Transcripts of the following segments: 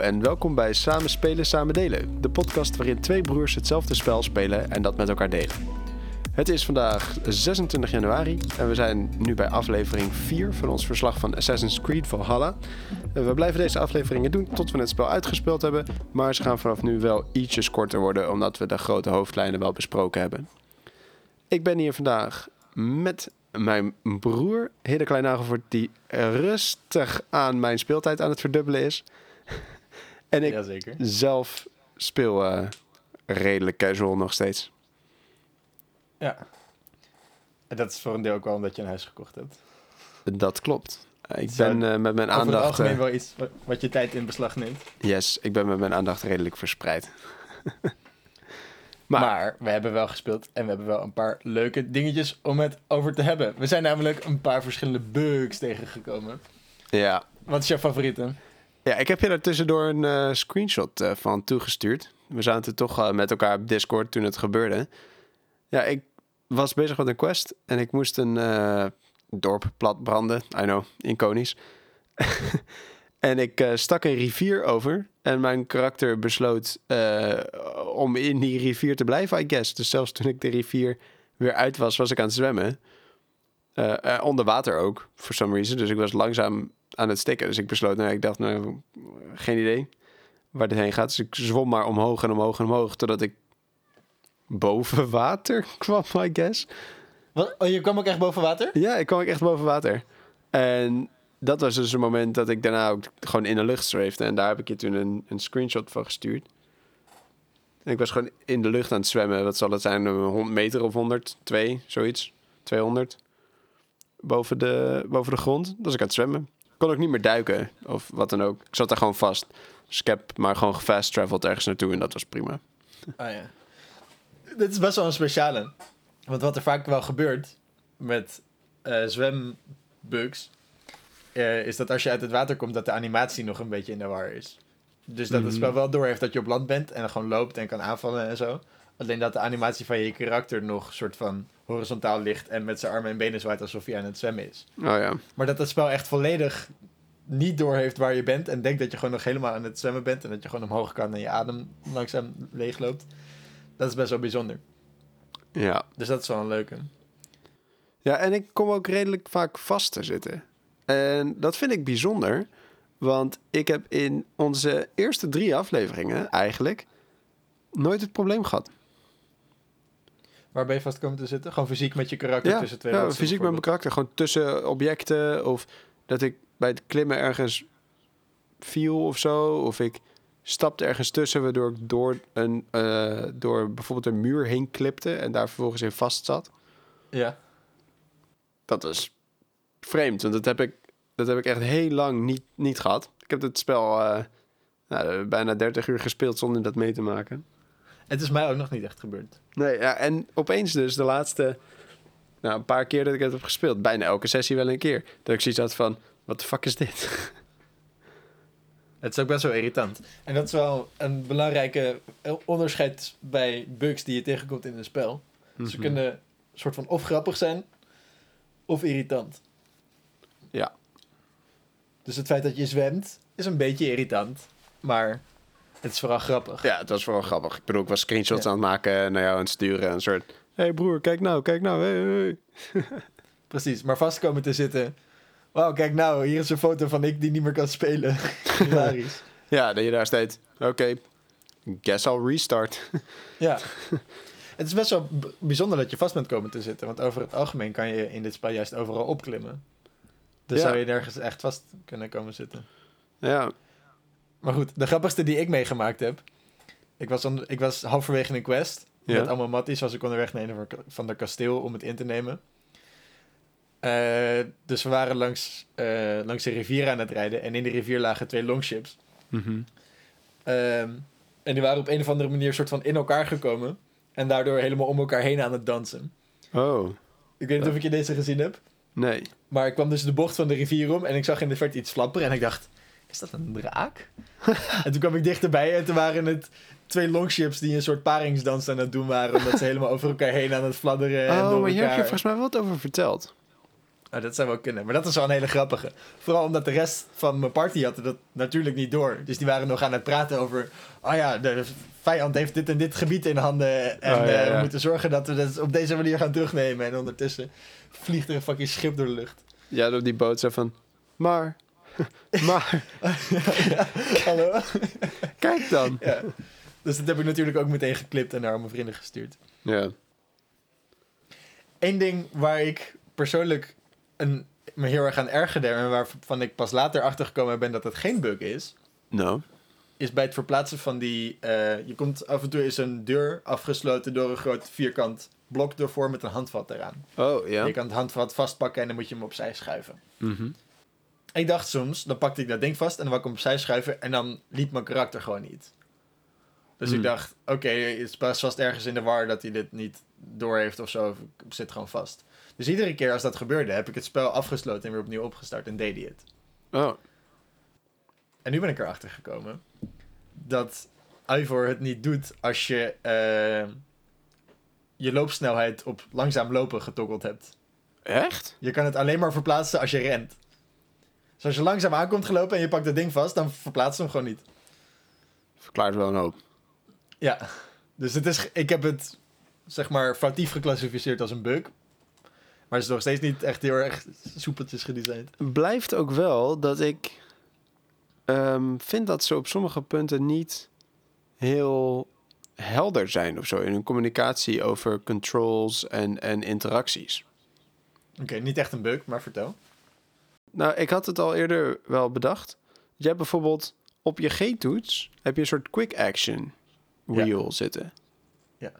En welkom bij Samen Spelen, Samen Delen. De podcast waarin twee broers hetzelfde spel spelen en dat met elkaar delen. Het is vandaag 26 januari en we zijn nu bij aflevering 4 van ons verslag van Assassin's Creed Valhalla. We blijven deze afleveringen doen tot we het spel uitgespeeld hebben, maar ze gaan vanaf nu wel ietsjes korter worden omdat we de grote hoofdlijnen wel besproken hebben. Ik ben hier vandaag met mijn broer Hidde Kleinhagelvoort die rustig aan mijn speeltijd aan het verdubbelen is. En ik Jazeker. zelf speel eh, redelijk casual nog steeds. Ja. En dat is voor een deel ook wel omdat je een huis gekocht hebt. Dat klopt. Ik Zou ben eh, met mijn Over het aandacht. algemeen eh, wel iets wa- wat je tijd in beslag neemt. yes, ik ben met mijn aandacht redelijk verspreid. Maar, Maar- we hebben wel gespeeld en we hebben wel een paar leuke dingetjes om het over te hebben. We zijn namelijk een paar verschillende bugs tegengekomen. Ja. Wat is jouw favoriete? Ja, ik heb je daar tussendoor een eh, screenshot eh, van toegestuurd. We zaten toch eh, met elkaar op Discord toen het gebeurde. Ja, ik was bezig met een quest en ik moest een dorp plat branden. I know, iconisch. en ik stak een rivier over en mijn karakter besloot om in die rivier te blijven, I guess. Dus zelfs toen ik de rivier weer uit was, was ik aan het zwemmen. Onder water ook, for some reason. Dus ik was langzaam aan het stikken. Dus ik besloot, nou, ik dacht, nou, geen idee waar dit heen gaat. Dus ik zwom maar omhoog en omhoog en omhoog, totdat ik boven water kwam, I guess. Wat? Oh, je kwam ook echt boven water? Ja, ik kwam ook echt boven water. En dat was dus een moment dat ik daarna ook gewoon in de lucht zweefde. En daar heb ik je toen een, een screenshot van gestuurd. En ik was gewoon in de lucht aan het zwemmen. Wat zal het zijn? Een 100 meter of 100? 2, zoiets. 200. Boven de, boven de grond. Dat was ik aan het zwemmen. Kon ook niet meer duiken of wat dan ook. Ik zat daar gewoon vast. Dus ik heb maar gewoon gefast traveled ergens naartoe en dat was prima. Ah ja. Dit is best wel een speciale. Want wat er vaak wel gebeurt met eh, zwembugs... eh, is dat als je uit het water komt, dat de animatie nog een beetje in de war is. Dus dat het Mhm. spel wel doorheeft dat je op land bent en dan gewoon loopt en kan aanvallen en zo. Alleen dat de animatie van je karakter nog soort van horizontaal ligt en met zijn armen en benen zwaait alsof hij aan het zwemmen is. Oh ja. Maar dat het spel echt volledig niet doorheeft waar je bent. En denkt dat je gewoon nog helemaal aan het zwemmen bent. En dat je gewoon omhoog kan en je adem langzaam leegloopt. Dat is best wel bijzonder. Ja. Dus dat is wel een leuke. Ja, en ik kom ook redelijk vaak vast te zitten. En dat vind ik bijzonder, want ik heb in onze eerste drie afleveringen eigenlijk nooit het probleem gehad. Waar ben je vast komen te zitten? Gewoon fysiek met je karakter Ja, tussen twee ja fysiek met mijn karakter, gewoon tussen objecten of dat ik bij het klimmen ergens viel of zo, of ik stapte ergens tussen waardoor ik door, een, eh, door bijvoorbeeld een muur heen klipte en daar vervolgens in vast zat. Ja. dat was vreemd. Want dat heb ik, dat heb ik echt heel lang niet, niet gehad. Ik heb het spel eh, nou, bijna 30 uur gespeeld zonder dat mee te maken. Het is mij ook nog niet echt gebeurd. Nee, ja, en opeens dus de laatste nou, een paar keer dat ik het heb gespeeld, bijna elke sessie wel een keer, dat ik zoiets had van, wat de fuck is dit? Het is ook best wel irritant. En dat is wel een belangrijke onderscheid bij bugs die je tegenkomt in een spel. Mhm. Ze kunnen een soort van of grappig zijn, of irritant. Ja. Dus het feit dat je zwemt, is een beetje irritant. Maar het is vooral grappig. Ja, het was vooral grappig. Ik bedoel, ik was screenshots Ja. aan het maken en naar jou aan het sturen. Een soort, hé hey broer, kijk nou, kijk nou, hey, hey. Precies, maar vast komen te zitten. Wauw, kijk nou, hier is een foto van ik die niet meer kan spelen. Hilarisch. Ja, dat je daar steeds, oké, guess I'll restart. ja. Het is best wel bijzonder dat je vast bent komen te zitten. Want over het algemeen kan je in dit spel juist overal opklimmen. Dus Ja. zou je nergens echt vast kunnen komen zitten. ja, Maar goed, de grappigste die ik meegemaakt heb. Ik was, on- ik was halverwege een quest. Ja. Met allemaal matties was ik onderweg naar een van de kasteel om het in te nemen. Eh, dus we waren langs, eh, langs de rivier aan het rijden. En in de rivier lagen twee longships. Mhm. Ehm, en die waren op een of andere manier soort van in elkaar gekomen. En daardoor helemaal om elkaar heen aan het dansen. Oh, Ik weet niet of ik je deze gezien heb. nee. Maar ik kwam dus de bocht van de rivier om. En ik zag in de verte iets flapperen. En ik dacht, is dat een draak? en toen kwam ik dichterbij. En toen waren het twee longships die een soort paringsdans aan het doen waren. Omdat ze helemaal over elkaar heen aan het fladderen. en Oh, door maar hier heb je volgens mij wel wat over verteld. Oh, dat zou wel kunnen. Maar dat is wel een hele grappige. Vooral omdat de rest van mijn party had dat natuurlijk niet door. Dus die waren nog aan het praten over... Oh ja, de vijand heeft dit en dit gebied in handen. En Oh, ja, eh, we moeten zorgen dat we dat op deze manier gaan terugnemen. En ondertussen vliegt er een fucking schip door de lucht. Ja, op die boot zo van... Maar... maar... ja, hallo? Kijk dan. ja. Dus dat heb ik natuurlijk ook meteen geklipt en naar mijn vrienden gestuurd. Ja. Eén ding waar ik persoonlijk een, me heel erg aan ergerde... en waarvan ik pas later achtergekomen ben dat het geen bug is... Nou. is bij het verplaatsen van die... eh, je komt af en toe is een deur afgesloten door een groot vierkant blok ervoor met een handvat eraan. Oh, ja. Je kan het handvat vastpakken en dan moet je hem opzij schuiven. Mhm. Ik dacht soms, dan pakte ik dat ding vast en dan wou ik hem opzij schuiven en dan liep mijn karakter gewoon niet. Dus Hmm. ik dacht, oké, het is pas vast ergens in de war dat hij dit niet door heeft of zo. Of ik zit gewoon vast. Dus iedere keer als dat gebeurde, heb ik het spel afgesloten en weer opnieuw opgestart en deed hij het. Oh. En nu ben ik erachter gekomen dat Ivor het niet doet als je eh, je loopsnelheid op langzaam lopen getoggeld hebt. Echt? Je kan het alleen maar verplaatsen als je rent. Dus als je langzaam aankomt gelopen en je pakt dat ding vast, dan verplaatst hem gewoon niet. Verklaart wel een hoop. Ja, dus het is, ik heb het zeg maar foutief geclassificeerd als een bug. Maar het is nog steeds niet echt heel erg soepeltjes gedesigned. Blijft ook wel dat ik ehm, vind dat ze op sommige punten niet heel helder zijn of zo in hun communicatie over controls en, en interacties. Oké, niet echt een bug, maar vertel. Nou, ik had het al eerder wel bedacht. Je hebt bijvoorbeeld op je G-toets heb je een soort quick action wheel zitten. Ja.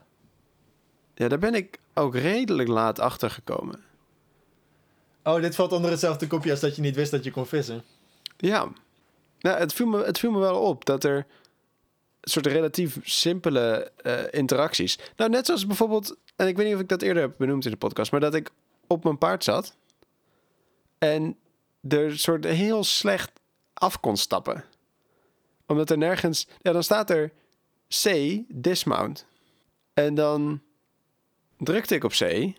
Ja, daar ben ik ook redelijk laat achter gekomen. Oh, dit valt onder hetzelfde kopje als dat je niet wist dat je kon vissen. Ja. Nou, het viel me, het viel me wel op dat er een soort relatief simpele eh, interacties. Nou, net zoals bijvoorbeeld, en ik weet niet of ik dat eerder heb benoemd in de podcast, maar dat ik op mijn paard zat en er soort heel slecht af kon stappen. Omdat er nergens, ja, dan staat er C, dismount. En dan drukte ik op C.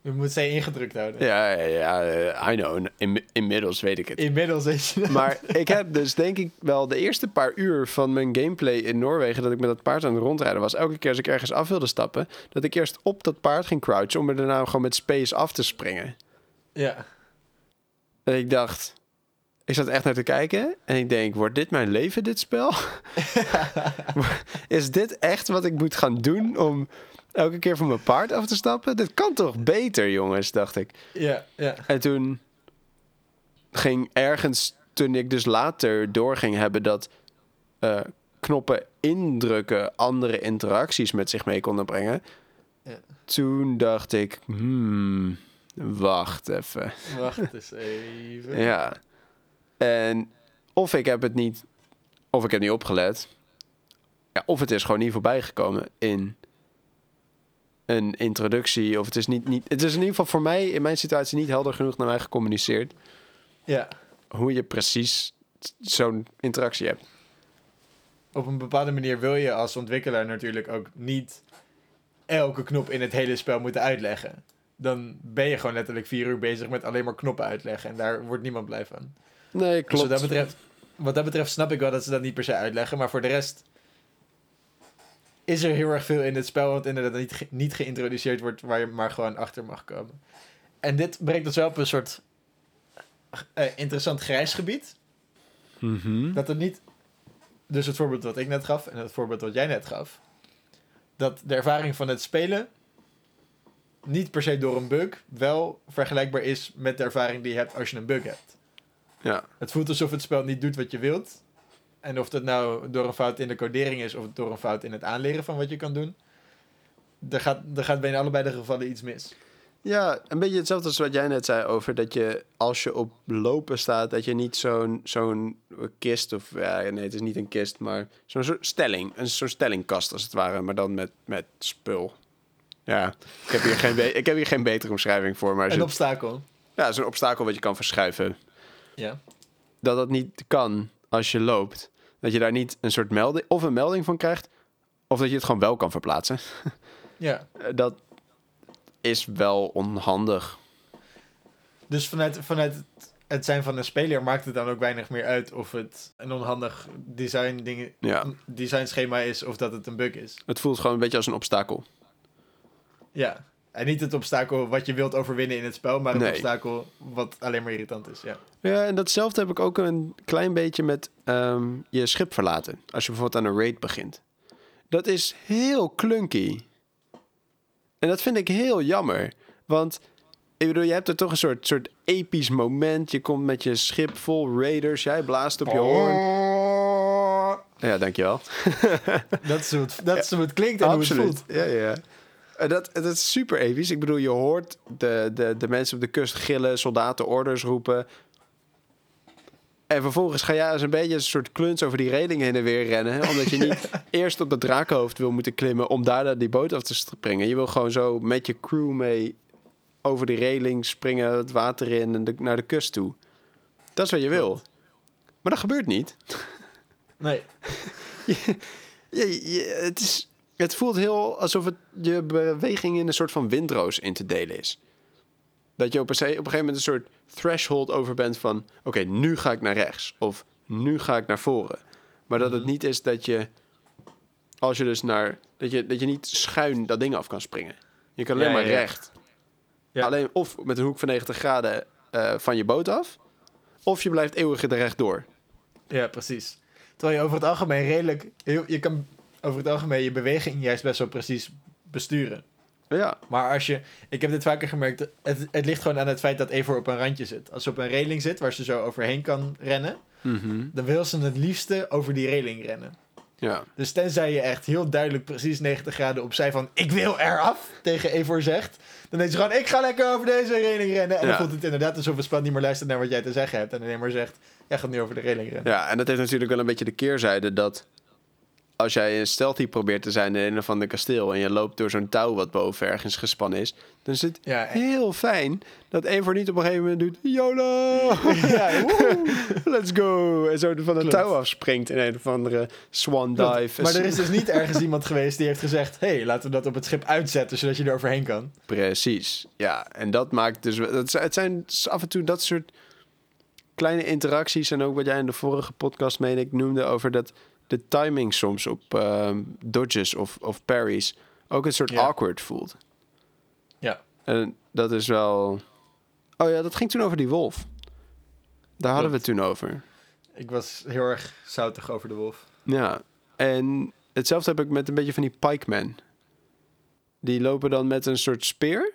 Je moet C ingedrukt houden. Ja, ja, ja I know. In, inmiddels weet ik het. Inmiddels is je Maar ik heb dus denk ik wel de eerste paar uur van mijn gameplay in Noorwegen... dat ik met dat paard aan het rondrijden was... elke keer als ik ergens af wilde stappen... dat ik eerst op dat paard ging crouchen... om er daarna gewoon met space af te springen. Ja. En ik dacht... Ik zat echt naar te kijken en ik denk... wordt dit mijn leven, dit spel? Is dit echt wat ik moet gaan doen... om elke keer van mijn paard af te stappen? Dit kan toch beter, jongens, dacht ik. Ja, ja. En toen ging ergens, toen ik dus later door ging hebben dat eh, knoppen indrukken andere interacties met zich mee konden brengen. Ja. Toen dacht ik, hmm, wacht even. Wacht eens even. Ja. En of ik heb het niet, of ik heb niet opgelet. Ja, of het is gewoon niet voorbij gekomen in een introductie. Of het is niet, niet. Het is in ieder geval voor mij in mijn situatie niet helder genoeg naar mij gecommuniceerd. Ja. Hoe je precies zo'n interactie hebt. Op een bepaalde manier wil je als ontwikkelaar natuurlijk ook niet elke knop in het hele spel moeten uitleggen. Dan ben je gewoon letterlijk vier uur bezig met alleen maar knoppen uitleggen. En daar wordt niemand blij van. Nee, Dus klopt. wat dat betreft, wat dat betreft snap ik wel dat ze dat niet per se uitleggen. Maar voor de rest is er heel erg veel in het spel wat inderdaad niet, ge- niet geïntroduceerd wordt, waar je maar gewoon achter mag komen. En dit brengt ons wel op een soort eh, interessant grijs gebied. Mhm. Dat het niet, dus het voorbeeld wat ik net gaf en het voorbeeld wat jij net gaf, dat de ervaring van het spelen niet per se door een bug wel vergelijkbaar is met de ervaring die je hebt als je een bug hebt. Ja. Het voelt alsof het spel niet doet wat je wilt. En of dat nou door een fout in de codering is of door een fout in het aanleren van wat je kan doen. Er gaat, er gaat bijna allebei de gevallen iets mis. ja, een beetje hetzelfde als wat jij net zei over dat je als je op lopen staat, dat je niet zo'n zo'n kist of ja, nee, het is niet een kist, maar zo'n soort stelling, een soort stellingkast als het ware, maar dan met, met spul. Ja, ik heb hier geen, ik heb hier geen betere omschrijving voor, maar Een obstakel. ja, zo'n obstakel wat je kan verschuiven. Ja. dat dat niet kan als je loopt. Dat je daar niet een soort melding of een melding van krijgt, of dat je het gewoon wel kan verplaatsen. Ja. Eh, Dat is wel onhandig. Dus vanuit, vanuit het, het zijn van een speler maakt het dan ook weinig meer uit of het een onhandig design ding, Ja, design schema is of dat het een bug is. het voelt gewoon een beetje als een obstakel. Ja. En niet het obstakel wat je wilt overwinnen in het spel, maar een Nee. obstakel wat alleen maar irritant is. Ja. Ja, en datzelfde heb ik ook een klein beetje met ehm, je schip verlaten. Als je bijvoorbeeld aan een raid begint. Dat is heel clunky. En dat vind ik heel jammer. Want ik bedoel, je hebt er toch een soort, soort episch moment. Je komt met je schip vol raiders. Jij blaast op je hoorn. Ja, dankjewel. Dat is hoe het, dat is hoe het klinkt en hoe het voelt. Ja, ja. En dat, dat is super episch. Ik bedoel, je hoort de, de, de mensen op de kust gillen, soldaten orders roepen. En vervolgens ga jij als een beetje een soort kluns over die reling heen en weer rennen. Omdat je niet eerst op dat drakenhoofd wil moeten klimmen om daar naar die boot af te springen. Je wil gewoon zo met je crew mee over die reling springen, het water in en de- naar de kust toe. Dat is wat je wil. Maar dat gebeurt niet. Nee. Je, je- het, is, het voelt heel alsof het je beweging in een soort van windroos in te delen is. Dat je op een, op een gegeven moment een soort threshold over bent van... oké, nu ga ik naar rechts. Of nu ga ik naar voren. Maar dat het niet is dat je... als je dus naar... dat je, dat je niet schuin dat ding af kan springen. Je kan alleen Ja, maar ja, ja. recht. Ja. Alleen of met een hoek van 90 graden eh, van je boot af... of je blijft eeuwig er rechtdoor. Ja, precies. Terwijl je over het algemeen redelijk... heel- Je kan over het algemeen je beweging juist best wel precies besturen. Ja, Maar als je... Ik heb dit vaker gemerkt. Het, het ligt gewoon aan het feit dat Evor op een randje zit. Als ze op een reling zit waar ze zo overheen kan rennen... Mhm. dan wil ze het liefste over die reling rennen. ja. Dus tenzij je echt heel duidelijk precies 90 graden opzij van... ik wil eraf, tegen Evor zegt... dan denkt ze gewoon, ik ga lekker over deze reling rennen. En Ja. dan voelt het inderdaad alsof het spel niet meer luistert naar wat jij te zeggen hebt... en alleen maar zegt, jij gaat nu over de reling rennen. Ja, en dat heeft natuurlijk wel een beetje de keerzijde dat als jij een stealthy probeert te zijn in een of ander kasteel en je loopt door zo'n touw wat boven ergens gespannen is, dan is het Ja, en- heel fijn dat Eivor niet op een gegeven moment doet YOLO! ja! Let's go! En zo van een touw afspringt in een of andere swan dive. Maar er is dus niet ergens iemand geweest die heeft gezegd... hé, hey, laten we dat op het schip uitzetten, zodat je er overheen kan. Precies, ja. En dat maakt dus... Het zijn- het zijn af en toe dat soort kleine interacties... en ook wat jij in de vorige podcast, meen ik, noemde... over dat de timing soms op ehm, dodges of, of parries... ook een soort awkward voelt. Ja. En dat is wel... Oh ja, dat ging toen over die wolf. Daar hadden we het toen over. Ik was heel erg zoutig over de wolf. Ja, en hetzelfde heb ik met een beetje van die pikemen. Die lopen dan met een soort speer...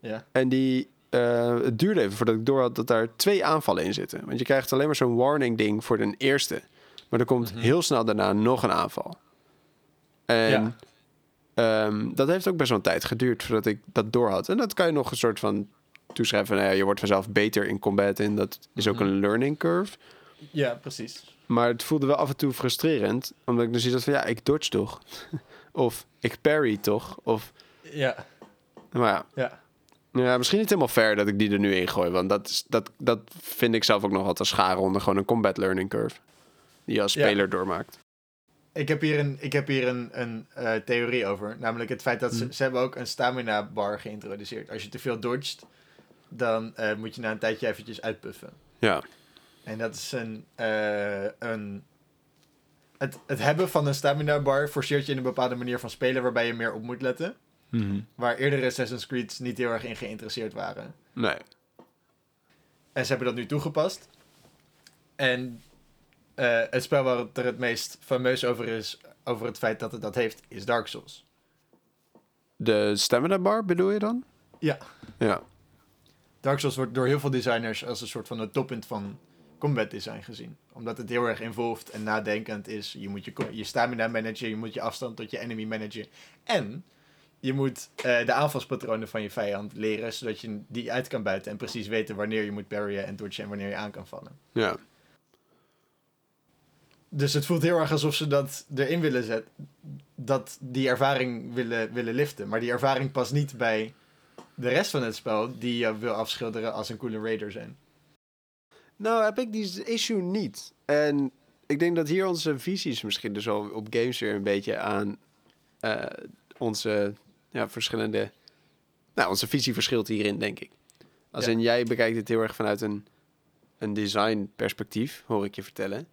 Ja. En die, eh, het duurde even voordat ik door had dat daar twee aanvallen in zitten. Want je krijgt alleen maar zo'n warning ding voor de eerste. Maar er komt Mhm. heel snel daarna nog een aanval. En Ja. ehm, dat heeft ook best wel een tijd geduurd voordat ik dat door had. En dat kan je nog een soort van toeschrijven. Nou ja, je wordt vanzelf beter in combat en dat is ook Mhm. een learning curve. Ja, precies. Maar het voelde wel af en toe frustrerend. Omdat ik dus iets had van, ja, ik dodge toch? of ik parry toch? Of, Ja, maar ja, ja. Ja, misschien niet helemaal fair dat ik die er nu in gooi. Want dat, is, dat, dat vind ik zelf ook nog wat als scharen onder gewoon een combat learning curve. Die je als Ja. speler doormaakt. Ik heb hier een, ik heb hier een, een eh, theorie over. Namelijk het feit dat ze, Mhm. ze hebben ook een stamina bar geïntroduceerd. Als je te veel dodgt, dan eh, moet je na een tijdje eventjes uitpuffen. Ja, En dat is een... eh, een het, het hebben van een stamina bar forceert je in een bepaalde manier van spelen waarbij je meer op moet letten. Waar eerdere Assassin's Creed niet heel erg in geïnteresseerd waren. nee. En ze hebben dat nu toegepast. En eh, het spel waar het er het meest fameus over is, over het feit dat het dat heeft, is Dark Souls. De stamina bar bedoel je dan? Ja. Ja. Dark Souls wordt door heel veel designers als een soort van het toppunt van combat design gezien. Omdat het heel erg involved en nadenkend is. Je moet je, je stamina managen, je moet je afstand tot je enemy managen. En je moet eh, de aanvalspatronen van je vijand leren, zodat je die uit kan buiten. En precies weten wanneer je moet parryen en dodgen en wanneer je aan kan vallen. Ja. Dus het voelt heel erg alsof ze dat erin willen zetten. Dat die ervaring willen, willen liften. Maar die ervaring past niet bij de rest van het spel, die je wil afschilderen als een coole raider zijn. Nou, heb ik die issue niet. En ik denk dat hier onze visies misschien dus al op games weer een beetje aan eh, onze ja, verschillende... Nou, onze visie verschilt hierin, denk ik. Als Ja. in, jij bekijkt het heel erg vanuit een, een design perspectief, hoor ik je vertellen.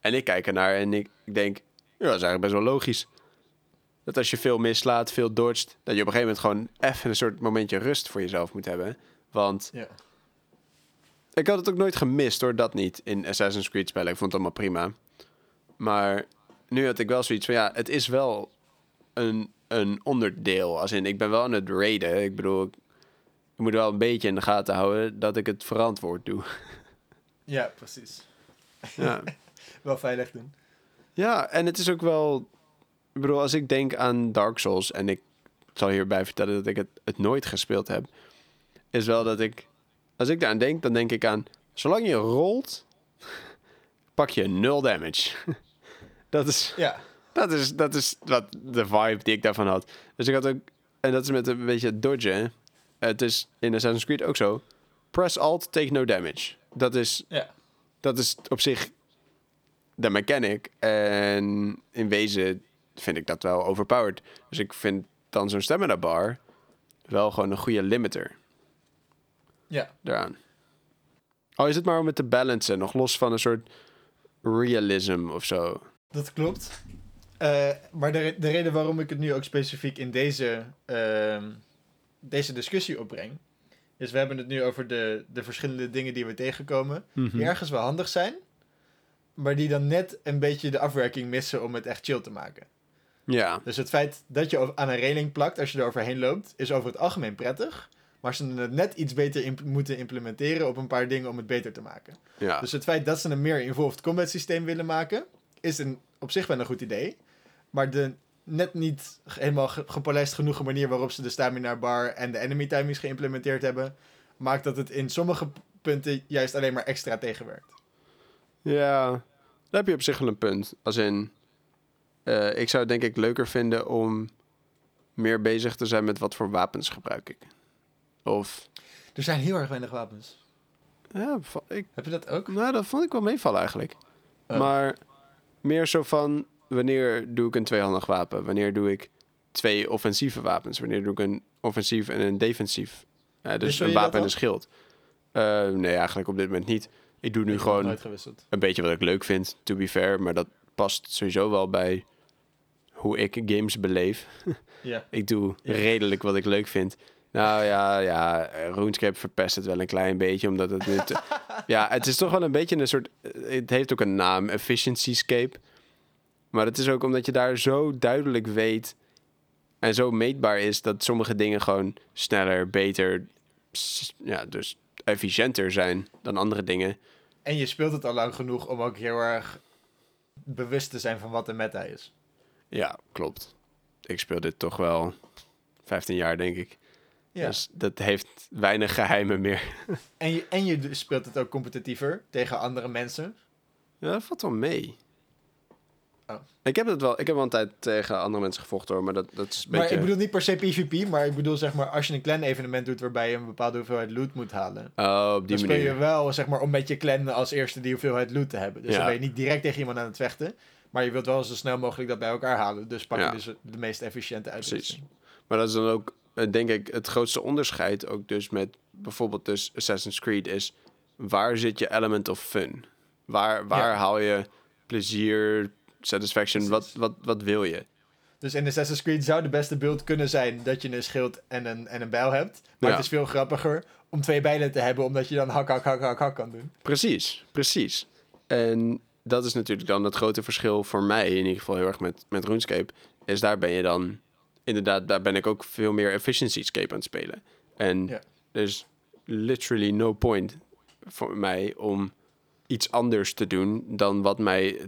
En ik kijk ernaar en ik, denk, ja, dat is eigenlijk best wel logisch. Dat als je veel mislaat, veel dodgt, dat je op een gegeven moment gewoon even een soort momentje rust voor jezelf moet hebben. Want Ja. ik had het ook nooit gemist hoor, dat niet in Assassin's Creed spellen. Ik vond het allemaal prima. Maar nu had ik wel zoiets van, ja, het is wel een, een onderdeel. Als in, ik ben wel aan het raiden. Ik bedoel, ik, ik moet wel een beetje in de gaten houden dat ik het verantwoord doe. ja, precies. Ja, Wel veilig doen. ja en het is ook wel... Ik bedoel, als ik denk aan Dark Souls... en ik zal hierbij vertellen dat ik het, het nooit gespeeld heb... is wel dat ik... Als ik daaraan denk, dan denk ik aan... Zolang je rolt, pak je nul damage. dat is... Ja. Dat is, dat is wat de vibe die ik daarvan had. Dus ik had ook... En dat is met een beetje dodgen. Het is in Assassin's Creed ook zo. Press Alt, take no damage. Dat is, Ja. dat is op zich de mechanic. En in wezen vind ik dat wel overpowered. Dus ik vind dan zo'n stamina bar wel gewoon een goede limiter Ja. daaraan. Al is het maar om het te balancen. Nog los van een soort realism of zo. Dat klopt. Eh, maar de, re- de reden waarom ik het nu ook specifiek in deze, ehm, deze discussie opbreng, is we hebben het nu over de, de verschillende dingen die we tegenkomen, die ergens wel handig zijn, maar die dan net een beetje de afwerking missen om het echt chill te maken. Ja, Dus het feit dat je aan een reling plakt als je er overheen loopt, is over het algemeen prettig. Maar ze het net iets beter imp- moeten implementeren op een paar dingen om het beter te maken. ja. Dus het feit dat ze een meer involved combat systeem willen maken, is een, op zich wel een goed idee. Maar de net niet helemaal ge- gepolijst genoeg manier waarop ze de stamina bar en de enemy timings geïmplementeerd hebben, maakt dat het in sommige punten juist alleen maar extra tegenwerkt. Ja, daar heb je op zich wel een punt. Als in, eh, ik zou het denk ik leuker vinden om meer bezig te zijn met wat voor wapens gebruik ik. Of, Er zijn heel erg weinig wapens. ja, ik, Heb je dat ook? nou, dat vond ik wel meevallen eigenlijk. Oh. Maar meer zo van, wanneer doe ik een tweehandig wapen? Wanneer doe ik twee offensieve wapens? Wanneer doe ik een offensief en een defensief? Dus een wapen en een schild. Eh, nee, eigenlijk op dit moment niet. Ik doe nu Ik gewoon een beetje wat ik leuk vind, to be fair. Maar dat past sowieso wel bij hoe ik games beleef. Ja. Ik doe Ja. redelijk wat ik leuk vind. Nou ja, ja, RuneScape verpest het wel een klein beetje, omdat het nu... te- ja, het is toch wel een beetje een soort... Het heeft ook een naam, Efficiency-scape. Maar het is ook omdat je daar zo duidelijk weet en zo meetbaar is dat sommige dingen gewoon sneller, beter, ja, dus efficiënter zijn dan andere dingen. En je speelt het al lang genoeg om ook heel erg bewust te zijn van wat de meta is. Ja, klopt. Ik speel dit toch wel 15 jaar, denk ik. Ja. Dus dat heeft weinig geheimen meer. En, je, en je speelt het ook competitiever tegen andere mensen. Ja, dat valt wel mee. Oh. Ik heb het wel. Ik heb wel een tijd tegen andere mensen gevochten hoor, maar dat, dat is een Maar beetje. ik bedoel niet per se PvP, maar ik bedoel zeg maar als je een clan evenement doet waarbij je een bepaalde hoeveelheid loot moet halen. Oh, op die Dan speel je wel zeg maar om met je clan als eerste die hoeveelheid loot te hebben. Dus Ja. dan ben je niet direct tegen iemand aan het vechten. Maar je wilt wel zo snel mogelijk dat bij elkaar halen. Dus pak je Ja. dus de meest efficiënte uitrusting. Maar dat is dan ook, eh, denk ik, het grootste onderscheid ook dus met bijvoorbeeld dus Assassin's Creed is waar zit je element of fun? Waar, waar Ja. haal je plezier, satisfaction? Wat, wat, wat wil je? Dus in Assassin's Creed zou de beste beeld kunnen zijn dat je een schild en een, en een bijl hebt. Maar Ja. het is veel grappiger om twee bijlen te hebben, omdat je dan hak, hak, hak, hak, hak kan doen. Precies, precies. En dat is natuurlijk dan het grote verschil voor mij, in ieder geval heel erg met, met RuneScape, is daar ben je dan, inderdaad, daar ben ik ook veel meer efficiency-scape aan het spelen. En Ja. there's literally no point voor mij om iets anders te doen dan wat mij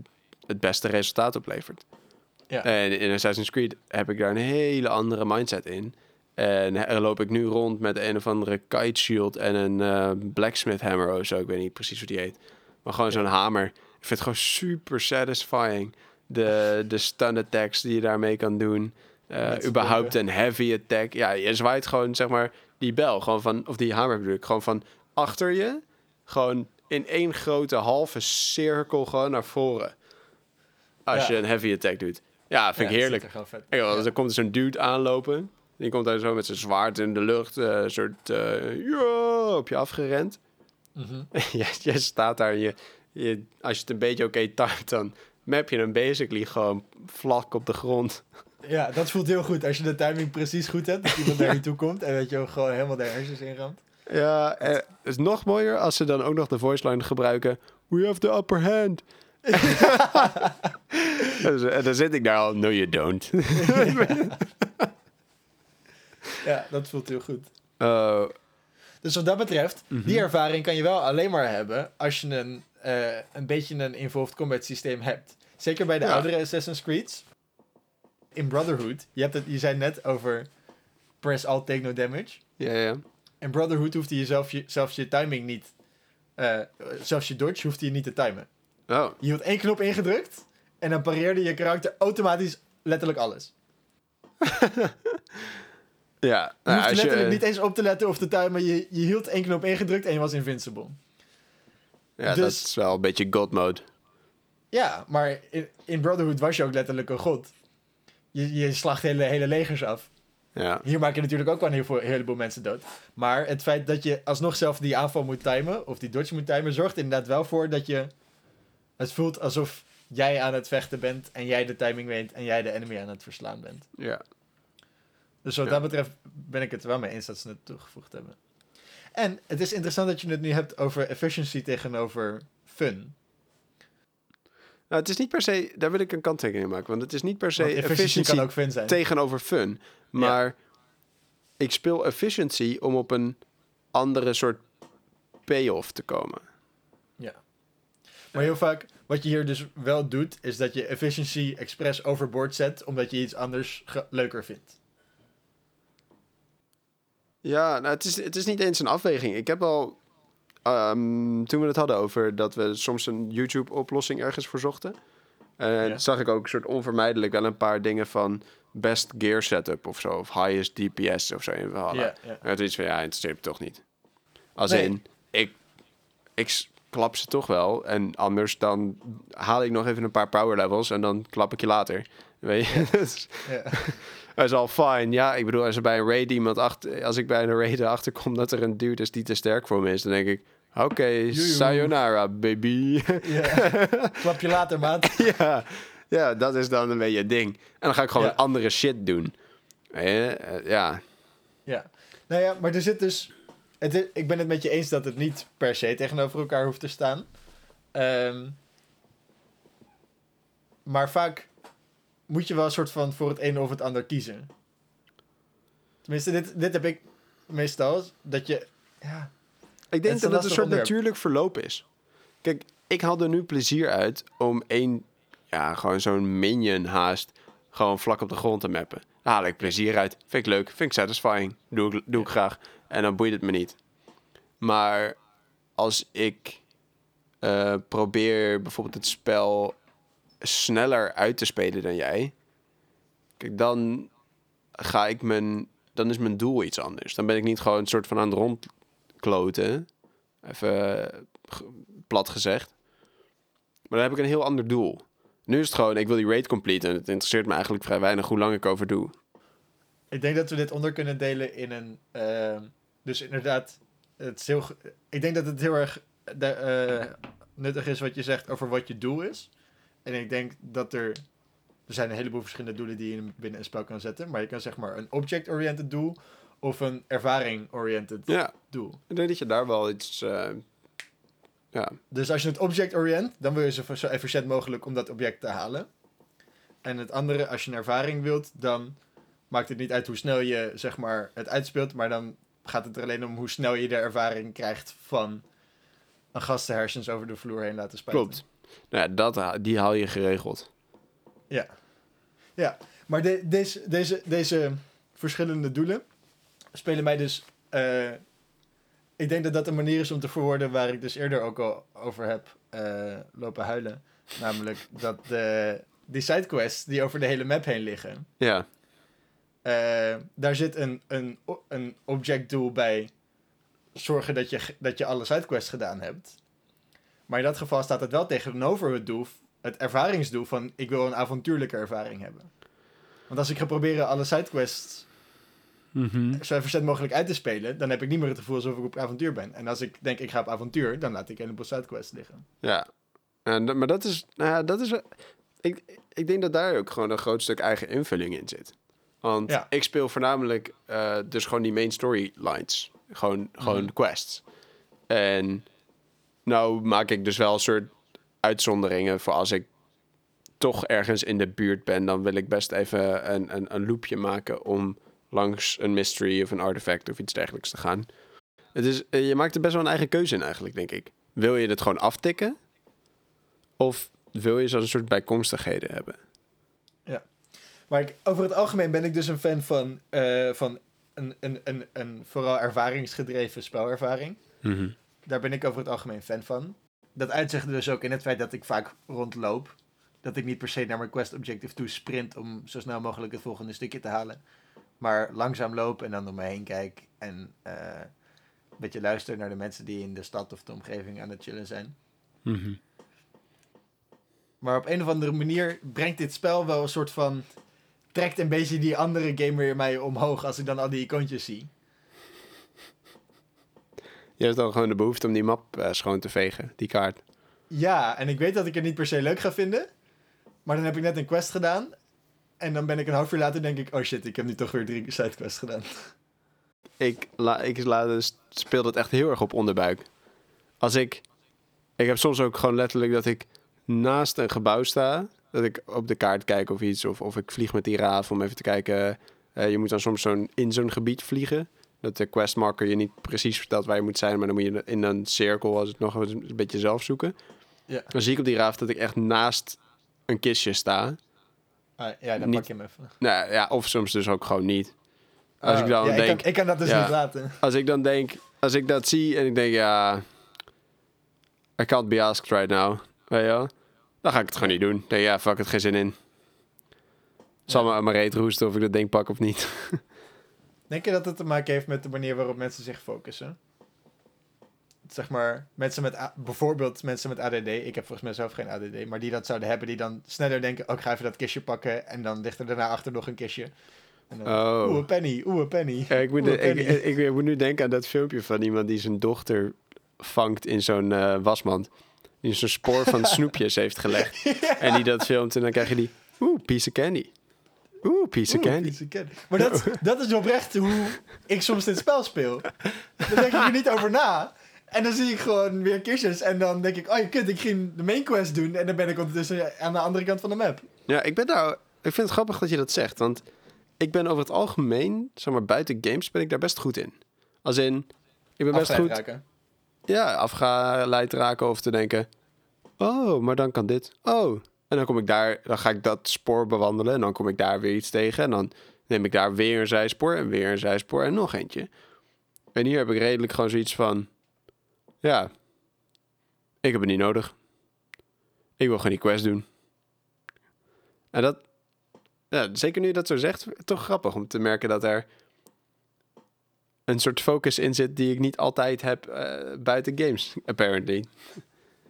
het- beste resultaat oplevert. Ja. En in Assassin's Creed heb ik daar een hele andere mindset in. En er loop ik nu rond met een of andere kite shield en een eh, blacksmith hammer of zo. Ik weet niet precies hoe die heet. Maar gewoon Ja. zo'n hamer. Ik vind het gewoon super satisfying. De, de stun attacks die je daarmee kan doen. Eh, überhaupt een heavy attack. Ja, je zwaait gewoon zeg maar die bel. Gewoon van, of die hamer bedoel ik. Gewoon van achter je. Gewoon in één grote halve cirkel gewoon naar voren. Als Ja. je een heavy attack doet. Ja, vind Ja, ik heerlijk. er vet. Kijk. Dan komt er zo'n dude aanlopen. Die komt daar zo met zijn zwaard in de lucht, eh, een soort eh, ja, op je afgerend. Mhm. jij, jij staat daar je, je, als je het een beetje oké timet, dan map je hem basically gewoon vlak op de grond. Ja, dat voelt heel goed. Als je de timing precies goed hebt, dat iemand naar je toe komt en dat je hem gewoon helemaal de hersens inramt. Ja, eh, het is nog mooier als ze dan ook nog de voice line gebruiken. We have the upper hand. En dan zit ik daar al, no you don't. Ja, dat voelt heel goed. Oh, Dus wat dat betreft, die ervaring kan je wel alleen maar hebben als je een, eh, een beetje een involved combat systeem hebt. Zeker bij de Ja. oudere Assassin's Creeds. In Brotherhood, je, hebt het, je zei net over press alt, take no damage. ja, ja. In Brotherhood hoefde je zelf je, zelfs je timing niet, eh, zelfs je dodge hoefde je niet te timen. Oh, Je hield één knop ingedrukt en dan pareerde je karakter automatisch letterlijk alles. ja. Je Nou, je, letterlijk niet eens op te letten of te timen. Je, je hield één knop ingedrukt en je was invincible. ja, dat dus- is wel een beetje god mode. Ja, maar in, in Brotherhood was je ook letterlijk een god. Je, je slacht hele, hele legers af. Ja. Hier maak je natuurlijk ook wel een heel veel- een heleboel mensen dood. Maar het feit dat je alsnog zelf die aanval moet timen, of die dodge moet timen, zorgt inderdaad wel voor dat je... Het voelt alsof jij aan het vechten bent en jij de timing weet en jij de enemy aan het verslaan bent. ja. Dus wat Ja. dat betreft ben ik het er wel mee eens dat ze het toegevoegd hebben. En het is interessant dat je het nu hebt over efficiency tegenover fun. Nou, het is niet per se, daar wil ik een kanttekening in maken, want het is niet per se Want efficiency efficiency kan ook fun zijn. tegenover fun. Maar ik speel efficiency om op een andere soort payoff te komen. Maar heel vaak, wat je hier dus wel doet, is dat je efficiency expres overboord zet, omdat je iets anders leuker vindt. Ja, nou, het is, het is niet eens een afweging. Ik heb al, ehm, toen we het hadden over dat we soms een YouTube-oplossing ergens voor zochten, eh, Ja. zag ik ook een soort onvermijdelijk wel een paar dingen van best gear setup of zo, of highest DPS of zo in. Ja, ja. En het is van, ja, interesseert me toch niet. Als Nee. in, ik, ik klap ze toch wel. En anders dan haal ik nog even een paar power levels en dan klap ik je later. Weet je? Dat is- Ja. dat is al fijn. Ja, ik bedoel, als er bij een raid iemand achter... Als ik bij een raid erachter kom dat er een dude is die te sterk voor me is... dan denk ik, oké, sayonara, baby. ja. Klap je later, maat. ja, ja, dat is dan een beetje het ding. En dan ga ik gewoon Ja. andere shit doen. Eh, ja, Ja. Nou ja, maar er zit dus... Het is- ik ben het met je eens dat het niet per se tegenover elkaar hoeft te staan. Ehm, maar vaak moet je wel een soort van voor het een of het ander kiezen. Tenminste, dit, dit heb ik meestal. Dat je... Ja, Ik denk dat een het een soort onderwerp. natuurlijk verloop is. Kijk, ik haal er nu plezier uit om één, ja, gewoon zo'n minion haast, gewoon vlak op de grond te mappen. Daar haal ik plezier uit. Vind ik leuk, vind ik satisfying. Doe ik, doe ik graag. En dan boeit het me niet. Maar als ik eh, probeer bijvoorbeeld het spel sneller uit te spelen dan jij, kijk, dan ga ik mijn, dan is mijn doel iets anders. Dan ben ik niet gewoon een soort van aan het rondkloten. Even eh, plat gezegd. Maar dan heb ik een heel ander doel. Nu is het gewoon, ik wil die raid complete en het interesseert me eigenlijk vrij weinig hoe lang ik over doe. Ik denk dat we dit onder kunnen delen in een. ehm, dus inderdaad, het is heel, ik denk dat het heel erg de, eh, nuttig is wat je zegt over wat je doel is. En ik denk dat er. Er zijn een heleboel verschillende doelen die je binnen een spel kan zetten. Maar je kan zeg maar een object-oriented doel of een ervaring-oriented Ja, doel. ik denk dat je daar wel iets... eh, ja, Dus als je het object-orient, dan wil je zo, zo efficiënt mogelijk om dat object te halen. En het andere, als je een ervaring wilt, dan maakt het niet uit hoe snel je zeg maar, het uitspeelt. Maar dan gaat het er alleen om hoe snel je de ervaring krijgt van een gastenhersens over de vloer heen laten spuiten. klopt. Nou ja, dat, die haal je geregeld. Ja. Ja, maar de, deze, deze, deze verschillende doelen spelen mij dus... eh, ik denk dat dat een manier is om te verwoorden waar ik dus eerder ook al over heb eh, lopen huilen. Namelijk dat de, die sidequests die over de hele map heen liggen... Ja, eh, daar zit een, een, een object doel bij zorgen dat je, dat je alle sidequests gedaan hebt. Maar in dat geval staat het wel tegenover het doel, het ervaringsdoel van ik wil een avontuurlijke ervaring hebben. Want als ik ga proberen alle sidequests Mhm. zo efficiënt mogelijk uit te spelen, dan heb ik niet meer het gevoel alsof ik op avontuur ben. En als ik denk ik ga op avontuur, dan laat ik een heleboel sidequests liggen. Ja, en, dat- maar dat is, nou ja, dat is, wel- ik, ik denk dat daar ook gewoon een groot stuk eigen invulling in zit. Want Ja. ik speel voornamelijk eh, dus gewoon die main storylines, gewoon, gewoon Mhm. quests. En nou maak ik dus wel een soort uitzonderingen voor als ik toch ergens in de buurt ben, dan wil ik best even een, een, een loopje maken om langs een mystery of een artefact of iets dergelijks te gaan. Het is, eh, je maakt er best wel een eigen keuze in eigenlijk, denk ik. Wil je dit gewoon aftikken? Of wil je zo'n soort bijkomstigheden hebben? Maar ik, over het algemeen ben ik dus een fan van, eh, van een, een, een, een vooral ervaringsgedreven spelervaring. Daar ben ik over het algemeen fan van. Dat uitzicht dus ook in het feit dat ik vaak rondloop. Dat ik niet per se naar mijn quest objective toe sprint om zo snel mogelijk het volgende stukje te halen. Maar langzaam loop en dan om me heen kijk. En eh, een beetje luister naar de mensen die in de stad of de omgeving aan het chillen zijn. Mhm. Maar op een of andere manier brengt dit spel wel een soort van... Trekt een beetje die andere gamer in mij omhoog als ik dan al die icoontjes zie. Je hebt dan gewoon de behoefte om die map eh, schoon te vegen, die kaart. Ja, en ik weet dat ik het niet per se leuk ga vinden. Maar dan heb ik net een quest gedaan. En dan ben ik een half uur later denk ik... Oh shit, ik heb nu toch weer drie sidequests gedaan. Ik, la, ik la, dus speel dat echt heel erg op onderbuik. Als ik... Ik heb soms ook gewoon letterlijk dat ik naast een gebouw sta. Dat ik op de kaart kijk of iets. Of, of ik vlieg met die raaf om even te kijken. Eh, je moet dan soms zo'n, in zo'n gebied vliegen. Dat de questmarker je niet precies vertelt waar je moet zijn. Maar dan moet je in een cirkel als het nog een beetje zelf zoeken. Ja. Dan zie ik op die raaf dat ik echt naast een kistje sta. Ah, ja, dan Niet- pak je hem even. Nou ja, of soms dus ook gewoon niet. Als Ah, ik dan ja, denk, Ik kan, ik kan dat dus Ja. niet laten. als ik dan denk, als ik dat zie en ik denk, ja, I can't be asked right now, weet je wel, dan ga ik het gewoon niet doen. Ik, ja, fuck het, geen zin in. Zal me aan mijn reet roesten of ik dat ding pak of niet. Denk je dat het te maken heeft met de manier waarop mensen zich focussen? Zeg maar, mensen met, A- bijvoorbeeld mensen met ADD. Ik heb volgens mij zelf geen ADD, maar die dat zouden hebben, die dan sneller denken: oh, ik ga even dat kistje pakken. En dan ligt er daarna achter nog een kistje. En dan, Oh. Oeh, een penny, oeh, een penny. Ja, ik, moet, ik, penny. ik, ik moet nu denken aan dat filmpje van iemand die zijn dochter vangt in zo'n eh, wasmand. Die zo'n spoor van snoepjes heeft gelegd. En die dat filmt en dan krijg je die, oeh, piece of candy. Oeh, piece of candy. piece of candy. Maar dat, dat is oprecht hoe ik soms dit spel speel. Dan denk ik er niet over na. En dan zie ik gewoon weer kistjes. En dan denk ik, oh je kut, ik ging de main quest doen. En dan ben ik ondertussen aan de andere kant van de map. Ja, ik ben daar. Ik vind het grappig dat je dat zegt. Want ik ben over het algemeen, zeg maar buiten games, ben ik daar best goed in. Als in, ik ben best Afgeleid goed. raken. Ja, afgeleid raken of te denken. Oh, maar dan kan dit. Oh. En dan kom ik daar, dan ga ik dat spoor bewandelen. En dan kom ik daar weer iets tegen. En dan neem ik daar weer een zijspoor. En weer een zijspoor. En nog eentje. En hier heb ik redelijk gewoon zoiets van. Ja, ik heb het niet nodig. Ik wil die quest doen. En dat, ja, zeker nu dat zo zegt, toch grappig om te merken dat er een soort focus in zit die ik niet altijd heb eh, buiten games, apparently.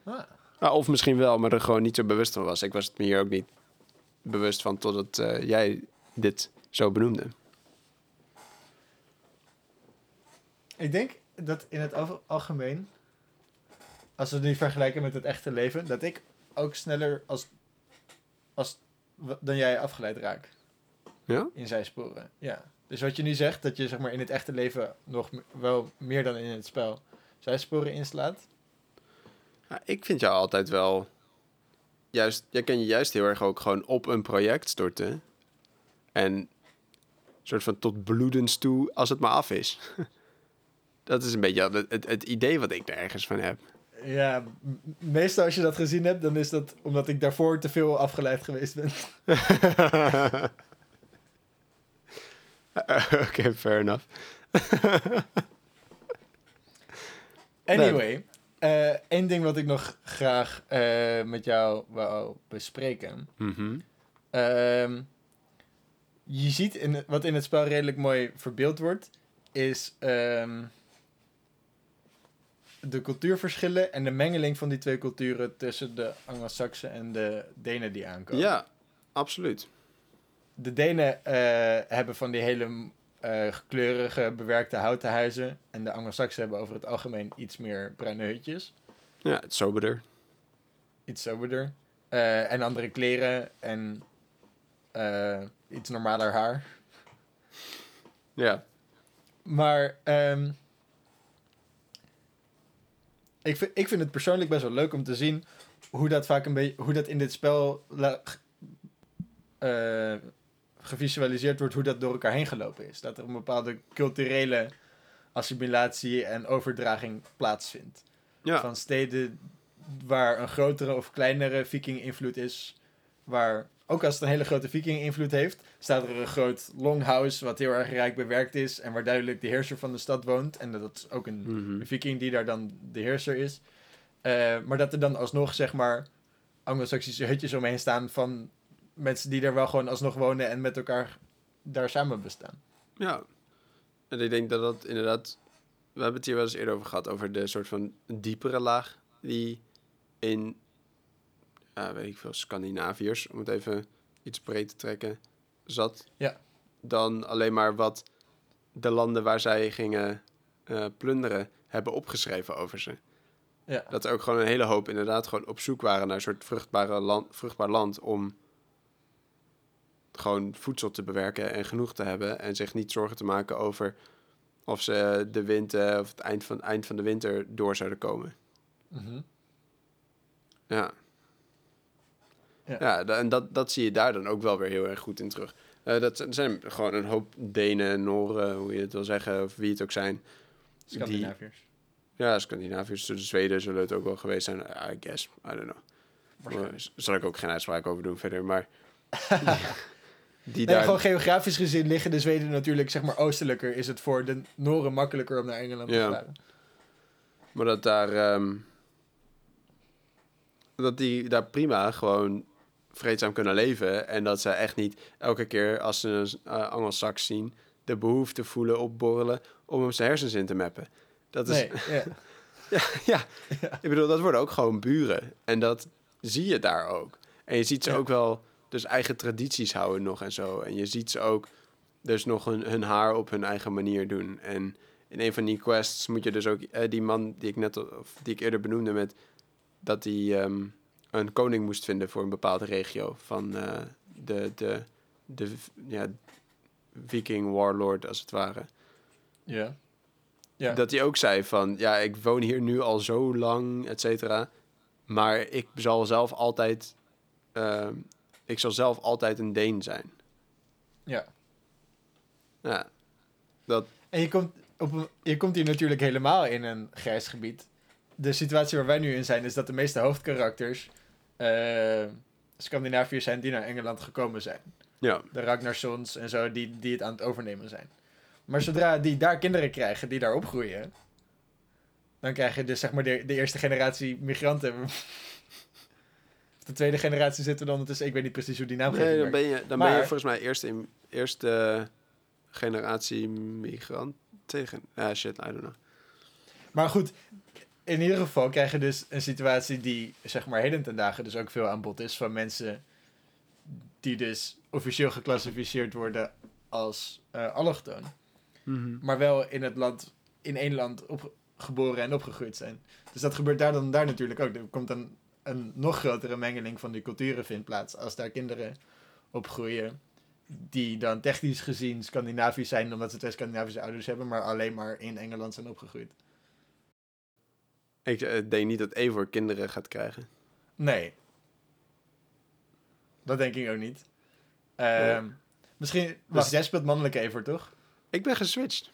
Ah. Ah, of misschien wel, maar er gewoon niet zo bewust van was. Ik was het me hier ook niet bewust van totdat eh, jij dit zo benoemde. Ik denk dat in het algemeen, als we het nu vergelijken met het echte leven, dat ik ook sneller als, als, dan jij afgeleid raak Ja? in zijsporen. Ja. Dus wat je nu zegt, dat je zeg maar in het echte leven nog wel meer dan in het spel zijsporen inslaat. Ja, ik vind jou altijd wel... Juist, jij kan je juist heel erg ook gewoon op een project storten. En soort van tot bloedens toe als het maar af is. dat is een beetje het, het, het idee wat ik er ergens van heb. Ja, meestal als je dat gezien hebt, dan is dat omdat ik daarvoor te veel afgeleid geweest ben. Oké, fair enough. Anyway, eh één ding wat ik nog graag eh, met jou wou bespreken. Mhm. Ehm, je ziet in, wat in het spel redelijk mooi verbeeld wordt, is ehm, de cultuurverschillen en de mengeling van die twee culturen tussen de Anglo-Saxen en de Denen die aankomen. Ja, absoluut. De Denen eh, hebben van die hele eh, kleurige, bewerkte houten huizen. En de Anglo-Saxen hebben over het algemeen iets meer bruine hutjes. Ja, het is soberder. Iets soberder. Eh, en andere kleren en iets normaler haar. Ja. Maar ehm, ik, vind, ik vind het persoonlijk best wel leuk om te zien hoe dat vaak een beetje hoe dat in dit spel gevisualiseerd wordt, hoe dat door elkaar heen gelopen is. Dat er een bepaalde culturele assimilatie en overdraging plaatsvindt. Ja. Van steden waar een grotere of kleinere viking-invloed is, waar ook als het een hele grote viking-invloed heeft, staat er een groot longhouse wat heel erg rijk bewerkt is en waar duidelijk de heerser van de stad woont. En dat is ook een Mhm. een viking die daar dan de heerser is. Eh, maar dat er dan alsnog, zeg maar, Anglo-Saxische hutjes omheen staan van mensen die daar wel gewoon alsnog wonen en met elkaar daar samen bestaan. Ja. En ik denk dat dat inderdaad... We hebben het hier wel eens eerder over gehad, over de soort van diepere laag die in, ja, weet ik veel, Scandinaviërs, om het even iets breed te trekken, zat. Ja. Dan alleen maar wat de landen waar zij gingen eh, plunderen hebben opgeschreven over ze. Ja. Dat er ook gewoon een hele hoop inderdaad gewoon op zoek waren naar een soort vruchtbare land, vruchtbaar land om gewoon voedsel te bewerken en genoeg te hebben. En zich niet zorgen te maken over of ze de winter of het eind van, eind van de winter door zouden komen. Mhm. Ja. Ja. Ja, en dat, dat zie je daar dan ook wel weer heel erg goed in terug. Eh, dat zijn- gewoon een hoop Denen, Noren, hoe je het wil zeggen, of wie het ook zijn. Scandinaviërs. Ja, Scandinaviërs, de Zweden zullen het ook wel geweest zijn, I guess. I don't know. Daar zal ik ook geen uitspraak over doen verder, maar... die Nee, daar... gewoon geografisch gezien liggen de Zweden natuurlijk, zeg maar, oostelijker. Is het voor de Noren makkelijker om naar Engeland te Ja. varen. Maar dat daar... ehm, dat die daar prima gewoon vreedzaam kunnen leven. En dat ze echt niet elke keer als ze een uh, Angelsaks zien... de behoefte voelen opborrelen om hem zijn hersens in te mappen. Dat is... Nee, ja. ja, ik bedoel, dat worden ook gewoon buren. En dat zie je daar ook. En je ziet ze Ja. ook wel dus eigen tradities houden nog en zo. En je ziet ze ook dus nog hun, hun haar op hun eigen manier doen. En in een van die quests moet je dus ook... eh, die man die ik net of die ik eerder benoemde met... dat hij ehm, een koning moest vinden voor een bepaalde regio. Van eh, de, de, de ja, viking warlord als het ware. ja. Ja. Dat hij ook zei van, ja, ik woon hier nu al zo lang, et cetera. Maar ik zal zelf altijd, ehm, ik zal zelf altijd een Deen zijn. ja. Ja, dat, En je komt, op een, je komt hier natuurlijk helemaal in een grijs gebied. De situatie waar wij nu in zijn, is dat de meeste hoofdkarakters eh Scandinaviërs zijn die naar Engeland gekomen zijn. ja, De Ragnarssons en zo, die, die het aan het overnemen zijn. Maar zodra die daar kinderen krijgen, die daar opgroeien, dan krijg je dus zeg maar de, de eerste generatie migranten. De tweede generatie zitten dan ondertussen, ik weet niet precies hoe die naam nee, dan ben je, dan ben je volgens mij eerst in eerste generatie migrant tegen. Ja, shit, I don't know. Maar goed, in ieder geval krijg je dus een situatie die, zeg maar, heden ten dagen dus ook veel aan bod is van mensen die dus officieel geclassificeerd worden als eh allochtoon. Maar wel in het land, in één land op, geboren en opgegroeid zijn. Dus dat gebeurt daar dan daar natuurlijk ook. Er komt dan een nog grotere mengeling van die culturen vindt plaats als daar kinderen opgroeien. Die dan technisch gezien Scandinavisch zijn, omdat ze twee Scandinavische ouders hebben, maar alleen maar in Engeland zijn opgegroeid. Ik eh, denk niet dat Eivor kinderen gaat krijgen. Nee. Dat denk ik ook niet. Ehm, Misschien, wacht, Dus- jij speelt mannelijke Evert, toch? Ik ben geswitcht.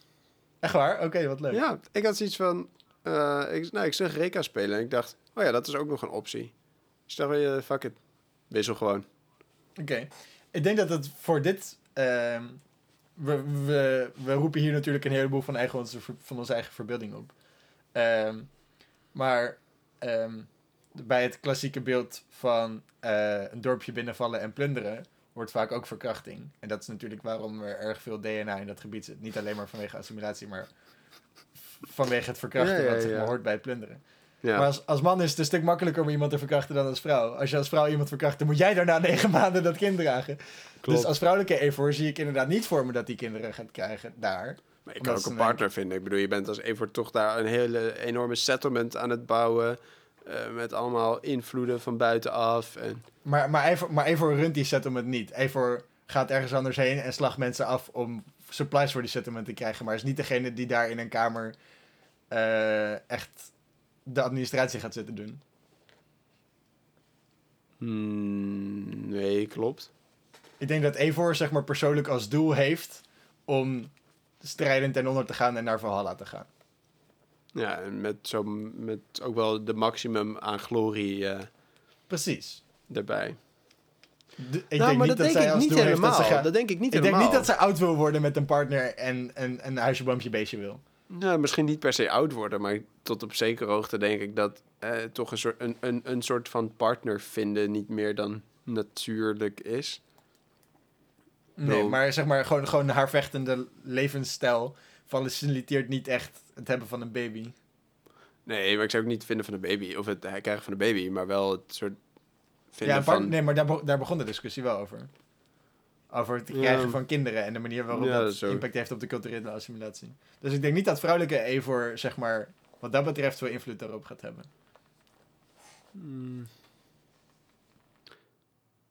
Echt waar? Oké, wat leuk. Ja, ik had zoiets van... eh, ik, nou, ik zag Reka spelen en ik dacht... Oh ja, dat is ook nog een optie. Dus dacht ik, eh, fuck it. Wissel gewoon. Oké. Ik denk dat het voor dit... ehm, we, we, we roepen hier natuurlijk een heleboel van, eigen, onze, van onze eigen verbeelding op. Ehm, maar ehm, bij het klassieke beeld van eh, een dorpje binnenvallen en plunderen... wordt vaak ook verkrachting. En dat is natuurlijk waarom er erg veel DNA in dat gebied zit. Niet alleen maar vanwege assimilatie, maar vanwege het verkrachten Ja, ja, wat zeg maar, hoort bij het plunderen. Ja. Maar als, als man is het een stuk makkelijker om iemand te verkrachten dan als vrouw. Als je als vrouw iemand verkracht, dan moet jij daarna negen maanden dat kind dragen. Klopt. Dus als vrouwelijke Eivor zie ik inderdaad niet voor me dat die kinderen gaat krijgen daar. Maar ik kan ook een een- partner vinden. Ik bedoel, je bent als Evert toch daar een hele enorme settlement aan het bouwen. eh, met allemaal invloeden van buitenaf. En, Maar, maar, Eivor, maar Eivor runt die settlement niet. Eivor gaat ergens anders heen en slacht mensen af om supplies voor die settlement te krijgen. Maar is niet degene die daar in een kamer eh, echt de administratie gaat zitten doen. Hmm, nee, klopt. Ik denk dat Eivor zeg maar persoonlijk als doel heeft om strijdend ten onder te gaan en naar Valhalla te gaan. Ja, en met, zo, met ook wel de maximum aan glorie eh, Precies. erbij. De- ik nou, denk maar niet dat denk zij ik als niet doel heeft helemaal. dat ze gaat- Dat denk ik niet ik denk helemaal. niet dat zij oud wil worden met een partner en, en, en een huisje, boompje, beestje wil. Nou, misschien niet per se oud worden, maar tot op zekere hoogte denk ik dat eh, toch een soort, een, een, een soort van partner vinden niet meer dan natuurlijk is. Nee, maar zeg maar gewoon, gewoon haar vechtende levensstijl faciliteert niet echt het hebben van een baby. Nee, maar ik zou ook niet vinden van een baby, of het krijgen van een baby, maar wel het soort vinden Ja, van... nee, maar daar, be- daar begon de discussie wel over. Over het Ja. krijgen van kinderen en de manier waarop Ja, dat, impact heeft op de culturele assimilatie. Dus ik denk niet dat vrouwelijke Eivor, zeg maar, wat dat betreft veel invloed daarop gaat hebben. Hmm.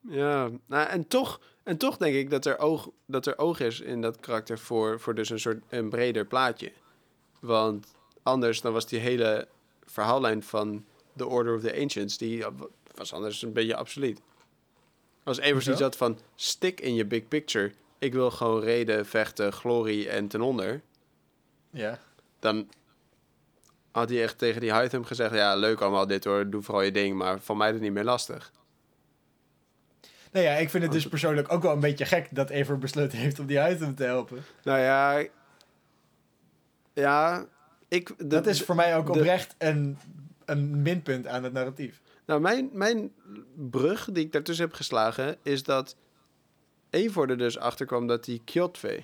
Ja, nou, en, toch, en toch denk ik dat er, oog, dat er oog is in dat karakter voor, voor dus een soort een breder plaatje. Want anders dan was die hele verhaallijn van The Order of the Ancients, die was anders een beetje absoluut. Als Evers iets had van stik in je big picture, ik wil gewoon reden, vechten, glorie en ten onder, Ja. dan had hij echt tegen die Hytham gezegd, ja leuk allemaal dit hoor, doe vooral je ding, maar van mij is het niet meer lastig. Nou ja, ik vind het dus persoonlijk ook wel een beetje gek dat Eivor besloten heeft om die uit hem te helpen. Nou ja, ja, ik... de- dat is voor mij ook de- oprecht een, een minpunt aan het narratief. Nou, mijn, mijn brug die ik daartussen heb geslagen is dat Eivor er dus achter kwam dat die Kjotve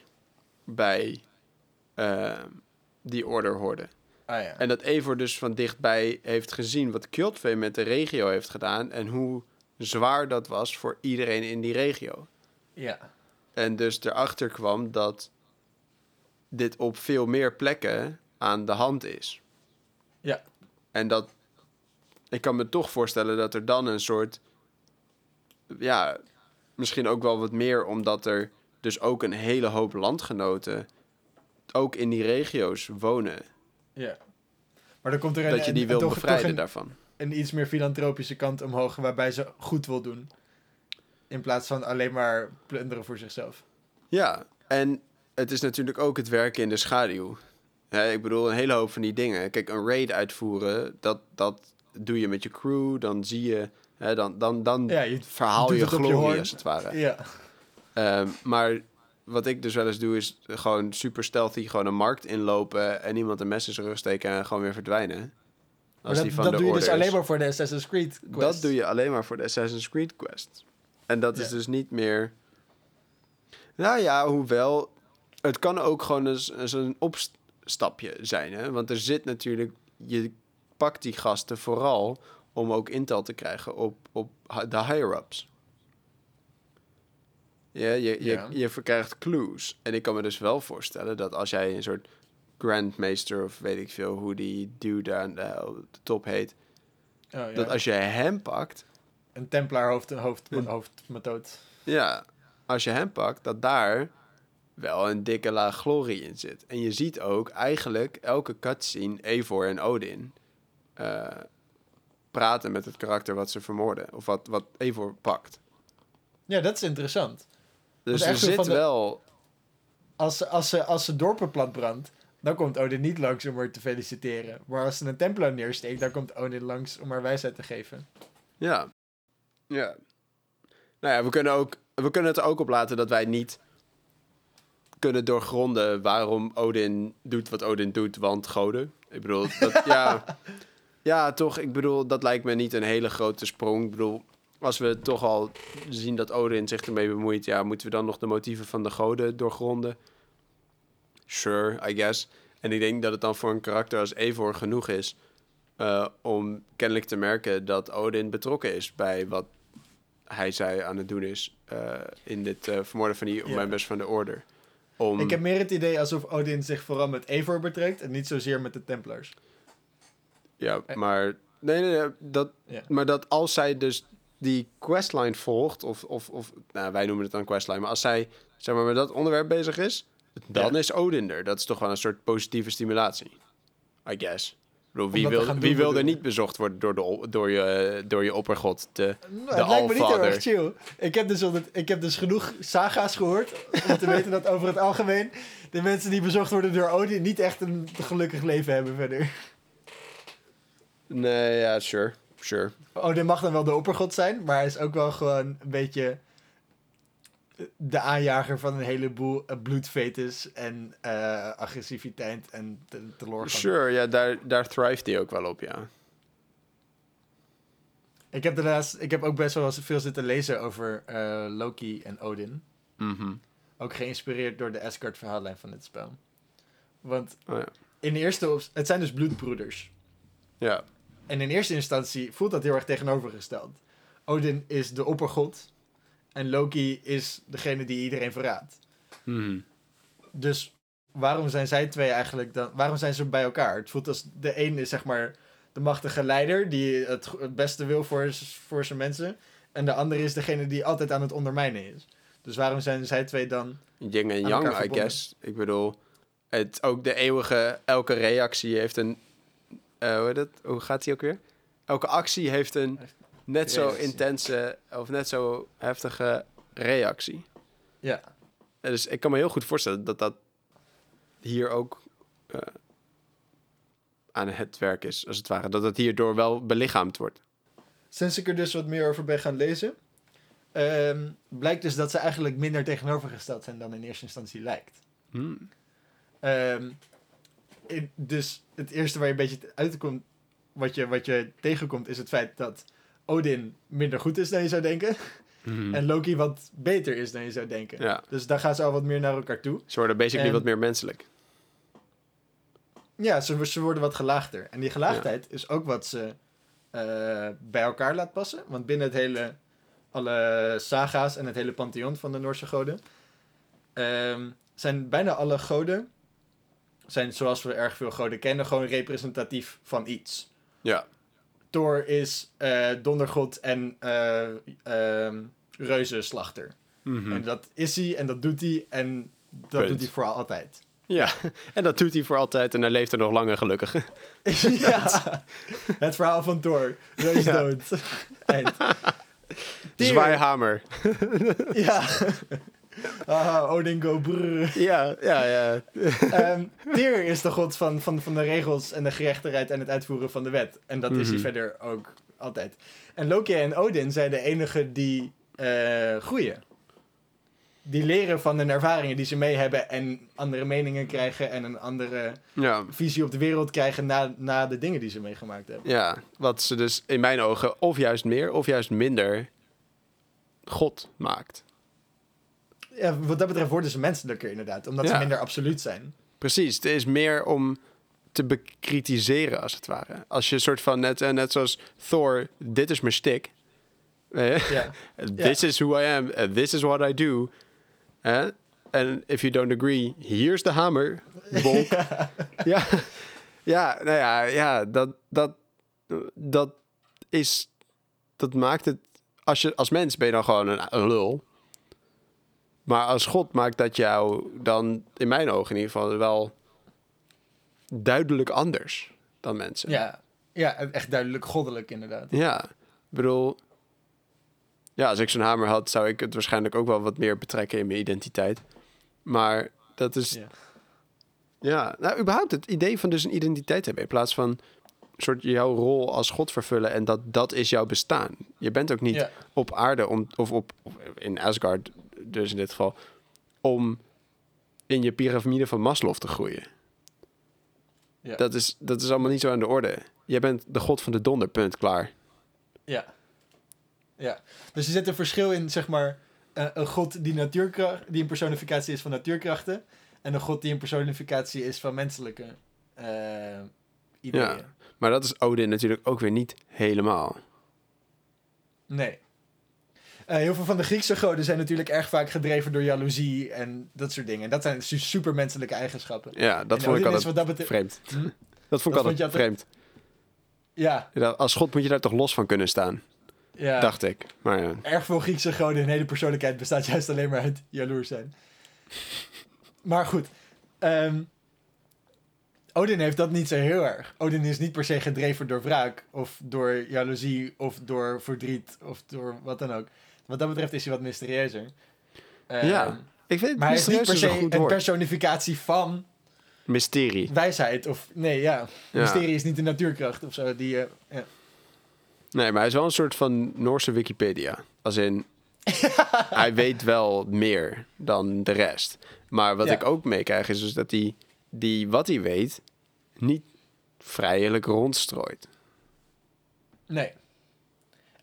bij eh, die order hoorde. Ah ja. En dat Eivor dus van dichtbij heeft gezien wat Kjotve met de regio heeft gedaan en hoe zwaar dat was voor iedereen in die regio. Ja. En dus erachter kwam dat dit op veel meer plekken aan de hand is. Ja. En dat. Ik kan me toch voorstellen dat er dan een soort. Ja, misschien ook wel wat meer, omdat er dus ook een hele hoop landgenoten. ook in die regio's wonen. Ja. Maar dan komt er een, dat je die wil bevrijden een, daarvan. een iets meer filantropische kant omhoog, waarbij ze goed wil doen. In plaats van alleen maar plunderen voor zichzelf. Ja, en het is natuurlijk ook het werken in de schaduw. Ik bedoel, een hele hoop van die dingen. Kijk, een raid uitvoeren, dat, dat doe je met je crew. Dan zie je, hè, dan, dan, dan Ja, je verhaal je je glorie hoorn. als het ware. Ja. Ehm, maar wat ik dus wel eens doe, is gewoon super stealthy gewoon een markt inlopen en iemand een mes in zijn rug steken en gewoon weer verdwijnen. Als dat die van dat de doe je dus alleen maar voor de Assassin's Creed quest. Dat doe je alleen maar voor de Assassin's Creed quest. En dat is dus niet meer... Nou ja, hoewel... Het kan ook gewoon eens, eens een opstapje zijn, hè? Want er zit natuurlijk... Je pakt die gasten vooral om ook intel te krijgen op, op de higher-ups. Ja, je, je, Ja. je verkrijgt clues. En ik kan me dus wel voorstellen dat als jij een soort grandmeester... of weet ik veel hoe die dude aan de, op de top heet... Oh, ja. dat als je hem pakt... Een Templar hoofd, hoofd, Een- hoofdmetoot. Ja, als je hem pakt, dat daar wel een dikke laag glorie in zit. En je ziet ook eigenlijk elke cutscene Eivor en Odin eh, praten met het karakter wat ze vermoorden. Of wat, wat Eivor pakt. Ja, dat is interessant. Dus er zit de- wel... Als ze, als ze, als ze dorpen platbrandt, dan komt Odin niet langs om haar te feliciteren. Maar als ze een Templar neersteekt, dan komt Odin langs om haar wijsheid te geven. Ja. Ja. Nou ja, we kunnen, ook, we kunnen het er ook op laten dat wij niet kunnen doorgronden waarom Odin doet wat Odin doet, want goden. Ik bedoel, dat, ja, ja, toch, ik bedoel, dat lijkt me niet een hele grote sprong. Ik bedoel, als we toch al zien dat Odin zich ermee bemoeit, ja, moeten we dan nog de motieven van de goden doorgronden? Sure, I guess. En ik denk dat het dan voor een karakter als Eivor genoeg is eh, om kennelijk te merken dat Odin betrokken is bij wat hij zei aan het doen is eh, in dit eh, vermoorden van die Ja. members van de order. Om, Ik heb meer het idee alsof Odin zich vooral met Eivor betrekt en niet zozeer met de Templars. Ja, maar, nee, nee, nee, dat, Ja. maar dat als zij dus die questline volgt, of, of, of nou, wij noemen het dan questline, maar als zij zeg maar, met dat onderwerp bezig is, dan Ja. is Odin er. Dat is toch wel een soort positieve stimulatie. I guess. Bedoel, wie wil, wie wil er niet bezocht worden door, de, door, je, door je oppergod? De, Nou, de het lijkt me niet heel erg chill. Ik heb, dus altijd, ik heb dus genoeg saga's gehoord om te weten dat over het algemeen de mensen die bezocht worden door Odin niet echt een gelukkig leven hebben verder. Nee, ja, sure. Sure. Odin mag dan wel de oppergod zijn, maar hij is ook wel gewoon een beetje de aanjager van een heleboel eh, bloedvetes en eh, agressiviteit en te- teleurgang. Sure, ja, daar, daar thrift hij ook wel op, ja. Ik heb daarnaast, ik heb ook best wel veel zitten lezen over eh, Loki en Odin. Mhm. Ook geïnspireerd door de Asgard verhaallijn van dit spel. Want Oh, ja. in eerste op, het zijn dus bloedbroeders. ja. En in eerste instantie voelt dat heel erg tegenovergesteld. Odin is de oppergod en Loki is degene die iedereen verraadt. Mhm. Dus waarom zijn zij twee eigenlijk dan? Waarom zijn ze bij elkaar? Het voelt als de een is zeg maar de machtige leider die het, het beste wil voor, voor zijn mensen. En de andere is degene die altijd aan het ondermijnen is. Dus waarom zijn zij twee dan? Yin en yang, I guess. Ik bedoel, het, ook de eeuwige, elke reactie heeft een, eh, hoe, hoe gaat die ook weer? Elke actie heeft een net zo intense of net zo heftige reactie. Ja, En Dus ik kan me heel goed voorstellen dat dat hier ook eh, aan het werk is, als het ware. Dat het hierdoor wel belichaamd wordt. sinds ik er dus wat meer over ben gaan lezen, ehm, blijkt dus dat ze eigenlijk minder tegenovergesteld zijn dan in eerste instantie lijkt. Hmm. Ehm, dus het eerste waar je een beetje uitkomt, wat je, wat je tegenkomt, is het feit dat Odin minder goed is dan je zou denken. Mhm. En Loki wat beter is dan je zou denken. Ja, Dus daar gaan ze al wat meer naar elkaar toe. ze worden basically En- wat meer menselijk. Ja, ze, ze worden wat gelaagder. En die gelaagdheid is ook wat ze eh, bij elkaar laat passen. Want binnen het hele, alle saga's en het hele pantheon van de Noorse goden... ehm, zijn bijna alle goden, zijn zoals we erg veel goden kennen, gewoon representatief van iets. Ja, Thor is eh, dondergod en eh ehm reuzenslachter. Mhm. En dat is hij en dat doet hij en dat Punt. doet hij voor altijd. ja. en dat doet hij voor altijd en hij leeft er nog lang en gelukkig. ja, het verhaal van Thor. Reus Ja. dood. Eind. Tyr. Zwaaihamer. Ja. Haha, Odin go brrr. Ja, ja, ja. Ehm, Tyr is de god van, van, van de regels en de gerechtigheid en het uitvoeren van de wet. En dat is hij Mhm. verder ook altijd. En Loki en Odin zijn de enigen die eh, groeien. Die leren van hun ervaringen die ze mee hebben en andere meningen krijgen en een andere Ja, visie op de wereld krijgen na, na de dingen die ze meegemaakt hebben. ja, wat ze dus in mijn ogen of juist meer of juist minder God maakt. Ja, wat dat betreft worden ze menselijker inderdaad, omdat ze Ja. minder absoluut zijn. Precies, het is meer om te bekritiseren als het ware. Als je een soort van, net, eh, net zoals Thor, dit is mijn stick. Eh, Ja. This is who I am, and this is what I do. Eh? And if you don't agree, here's the hammer. Bonk. ja. ja, nou ja, ja dat, dat, dat is, dat maakt het, als, je, als mens ben je dan gewoon een, een lul. Maar als God maakt dat jou dan, in mijn ogen in ieder geval, wel duidelijk anders dan mensen. Ja, ja, echt duidelijk goddelijk inderdaad. Ja, ik bedoel... Ja, als ik zo'n hamer had, zou ik het waarschijnlijk ook wel wat meer betrekken in mijn identiteit. Maar dat is... Ja. Ja, nou, überhaupt het idee van dus een identiteit hebben... in plaats van soort jouw rol als God vervullen... en dat dat is jouw bestaan. Je bent ook niet Ja. op aarde, om, of op, of in Asgard dus in dit geval... om in je piramide van Maslow te groeien. Ja. Dat, is, dat is allemaal niet zo aan de orde. Jij bent de god van de donder, punt, klaar. Ja. Ja. Dus er zit een verschil in, zeg maar, een god die, natuurkracht, die een personificatie is van natuurkrachten. En een god die een personificatie is van menselijke eh, ideeën. Ja. Maar dat is Odin natuurlijk ook weer niet helemaal. Nee. Eh, heel veel van de Griekse goden zijn natuurlijk erg vaak gedreven door jaloezie en dat soort dingen. En dat zijn su- supermenselijke eigenschappen. Ja, dat En vond ik altijd dat vreemd. Hm? Dat vond ik Dat altijd vreemd. Ja, Ja, Als god moet je daar toch los van kunnen staan, ja. dacht ik. Maar ja. erg veel Griekse goden, hun hele persoonlijkheid bestaat juist alleen maar uit jaloers zijn. Maar goed, ehm, Odin heeft dat niet zo heel erg. Odin is niet per se gedreven door wraak, of door jaloezie, of door verdriet, of door wat dan ook. Wat dat betreft is hij wat mysterieuzer. Ehm, Ja, ik vind het Maar hij is niet per mysterieus se een personificatie van Mysterie. wijsheid. Of nee, ja. Ja. Mysterie is niet een natuurkracht of zo. Die, ja. Nee, maar hij is wel een soort van Noorse Wikipedia. Als in, hij weet wel meer dan de rest. Maar wat Ja. ik ook meekrijg is dus dat hij, die, wat hij weet, niet vrijelijk rondstrooit. Nee.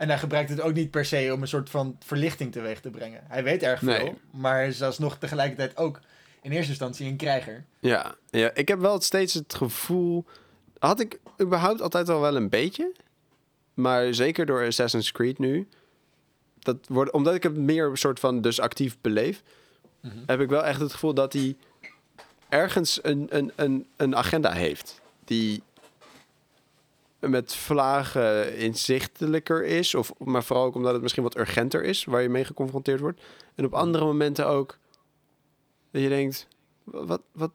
En hij gebruikt het ook niet per se om een soort van verlichting teweeg te brengen. Hij weet erg veel, Nee. maar is alsnog tegelijkertijd ook in eerste instantie een krijger. Ja, ja, ik heb wel steeds het gevoel... Had ik überhaupt altijd al wel een beetje. Maar zeker door Assassin's Creed nu. Dat wordt, omdat ik het meer een soort van dus actief beleef... Mhm. heb ik wel echt het gevoel dat hij ergens een, een, een, een agenda heeft. Die met vlagen inzichtelijker is. Of, maar vooral ook omdat het misschien wat urgenter is... waar je mee geconfronteerd wordt. En op andere momenten ook... dat je denkt... Wat, wat,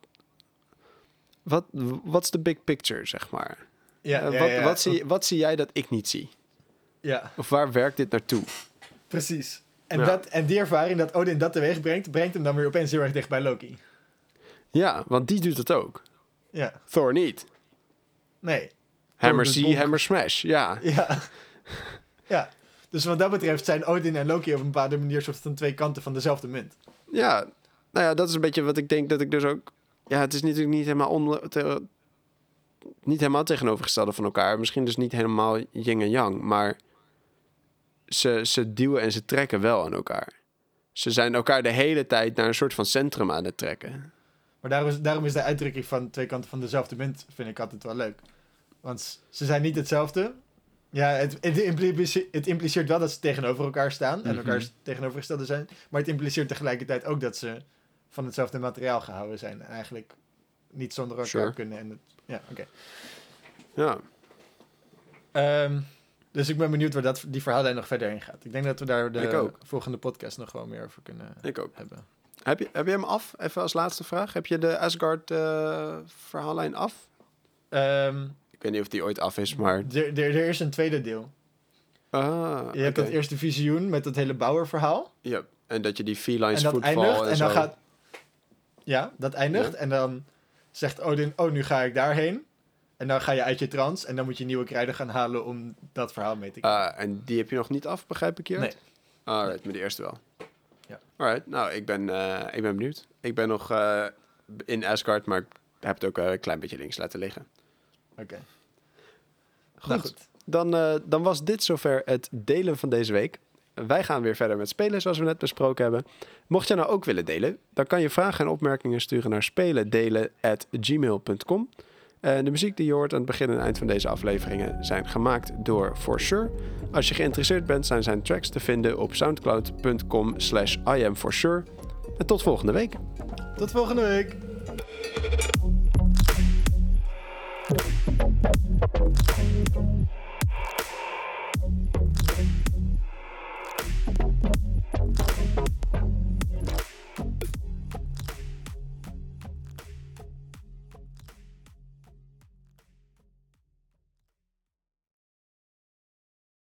wat, wat is de big picture, zeg maar? Ja, Eh, ja, wat, ja. Wat, zie, wat zie jij dat ik niet zie? ja Of waar werkt dit naartoe? precies. En, dat, en die ervaring dat Odin dat teweeg brengt, brengt hem dan weer opeens heel erg dicht bij Loki. Ja, want die doet het ook. Ja, Thor niet. nee. Hammer C, hammer smash. Ja. Ja. ja. Dus wat dat betreft zijn Odin en Loki op een bepaalde manier soort van twee kanten van dezelfde munt. ja, nou ja, dat is een beetje wat ik denk dat ik dus ook... Ja, het is natuurlijk niet helemaal, on, te- niet helemaal tegenovergestelde van elkaar. Misschien dus niet helemaal yin en yang, maar ze, ze duwen en ze trekken wel aan elkaar. Ze zijn elkaar de hele tijd naar een soort van centrum aan het trekken. Maar daarom is, daarom is de uitdrukking van twee kanten van dezelfde munt, vind ik altijd wel leuk. Want ze zijn niet hetzelfde. Ja, het, het, impliceert, het impliceert wel dat ze tegenover elkaar staan en Mhm. elkaar tegenovergestelde zijn. Maar het impliceert tegelijkertijd ook dat ze van hetzelfde materiaal gehouden zijn. En eigenlijk niet zonder elkaar Sure. kunnen. En het, ja, oké. Ja, Ehm, dus ik ben benieuwd waar dat, die verhaallijn nog verder heen gaat. Ik denk dat we daar de volgende podcast nog wel meer over kunnen ik ook. hebben. Heb je, heb je hem af? Even als laatste vraag. Heb je de Asgard eh, verhaallijn af? Ehm, weet niet of die ooit af is, maar... er, er, er is een tweede deel. Ah, Je hebt oké. dat eerste visioen met dat hele bouwerverhaal. Ja, en dat je die felines En voetbal eindigt en, en, zo... dan gaat... Ja, dat eindigt Ja. en dan zegt Odin, oh, nu ga ik daarheen. En dan ga je uit je trance en dan moet je nieuwe kruiden gaan halen om dat verhaal mee te krijgen. Ah, en die heb je nog niet af, begrijp ik je? Nee. Alright, maar die eerste wel. Ja. Alright, nou, ik ben, eh, ik ben benieuwd. Ik ben nog eh, in Asgard, maar ik heb het ook eh, een klein beetje links laten liggen. Oké. Goed. Nou dan, eh, dan was dit zover het delen van deze week. Wij gaan weer verder met spelen, zoals we net besproken hebben. Mocht je nou ook willen delen, dan kan je vragen en opmerkingen sturen naar spelendelen.gmail.com. Eh, de muziek die je hoort aan het begin en eind van deze afleveringen zijn gemaakt door ForSure. Als je geïnteresseerd bent, zijn zijn tracks te vinden op soundcloud.com slash iamforsure. En tot volgende week. Tot volgende week. Thank you.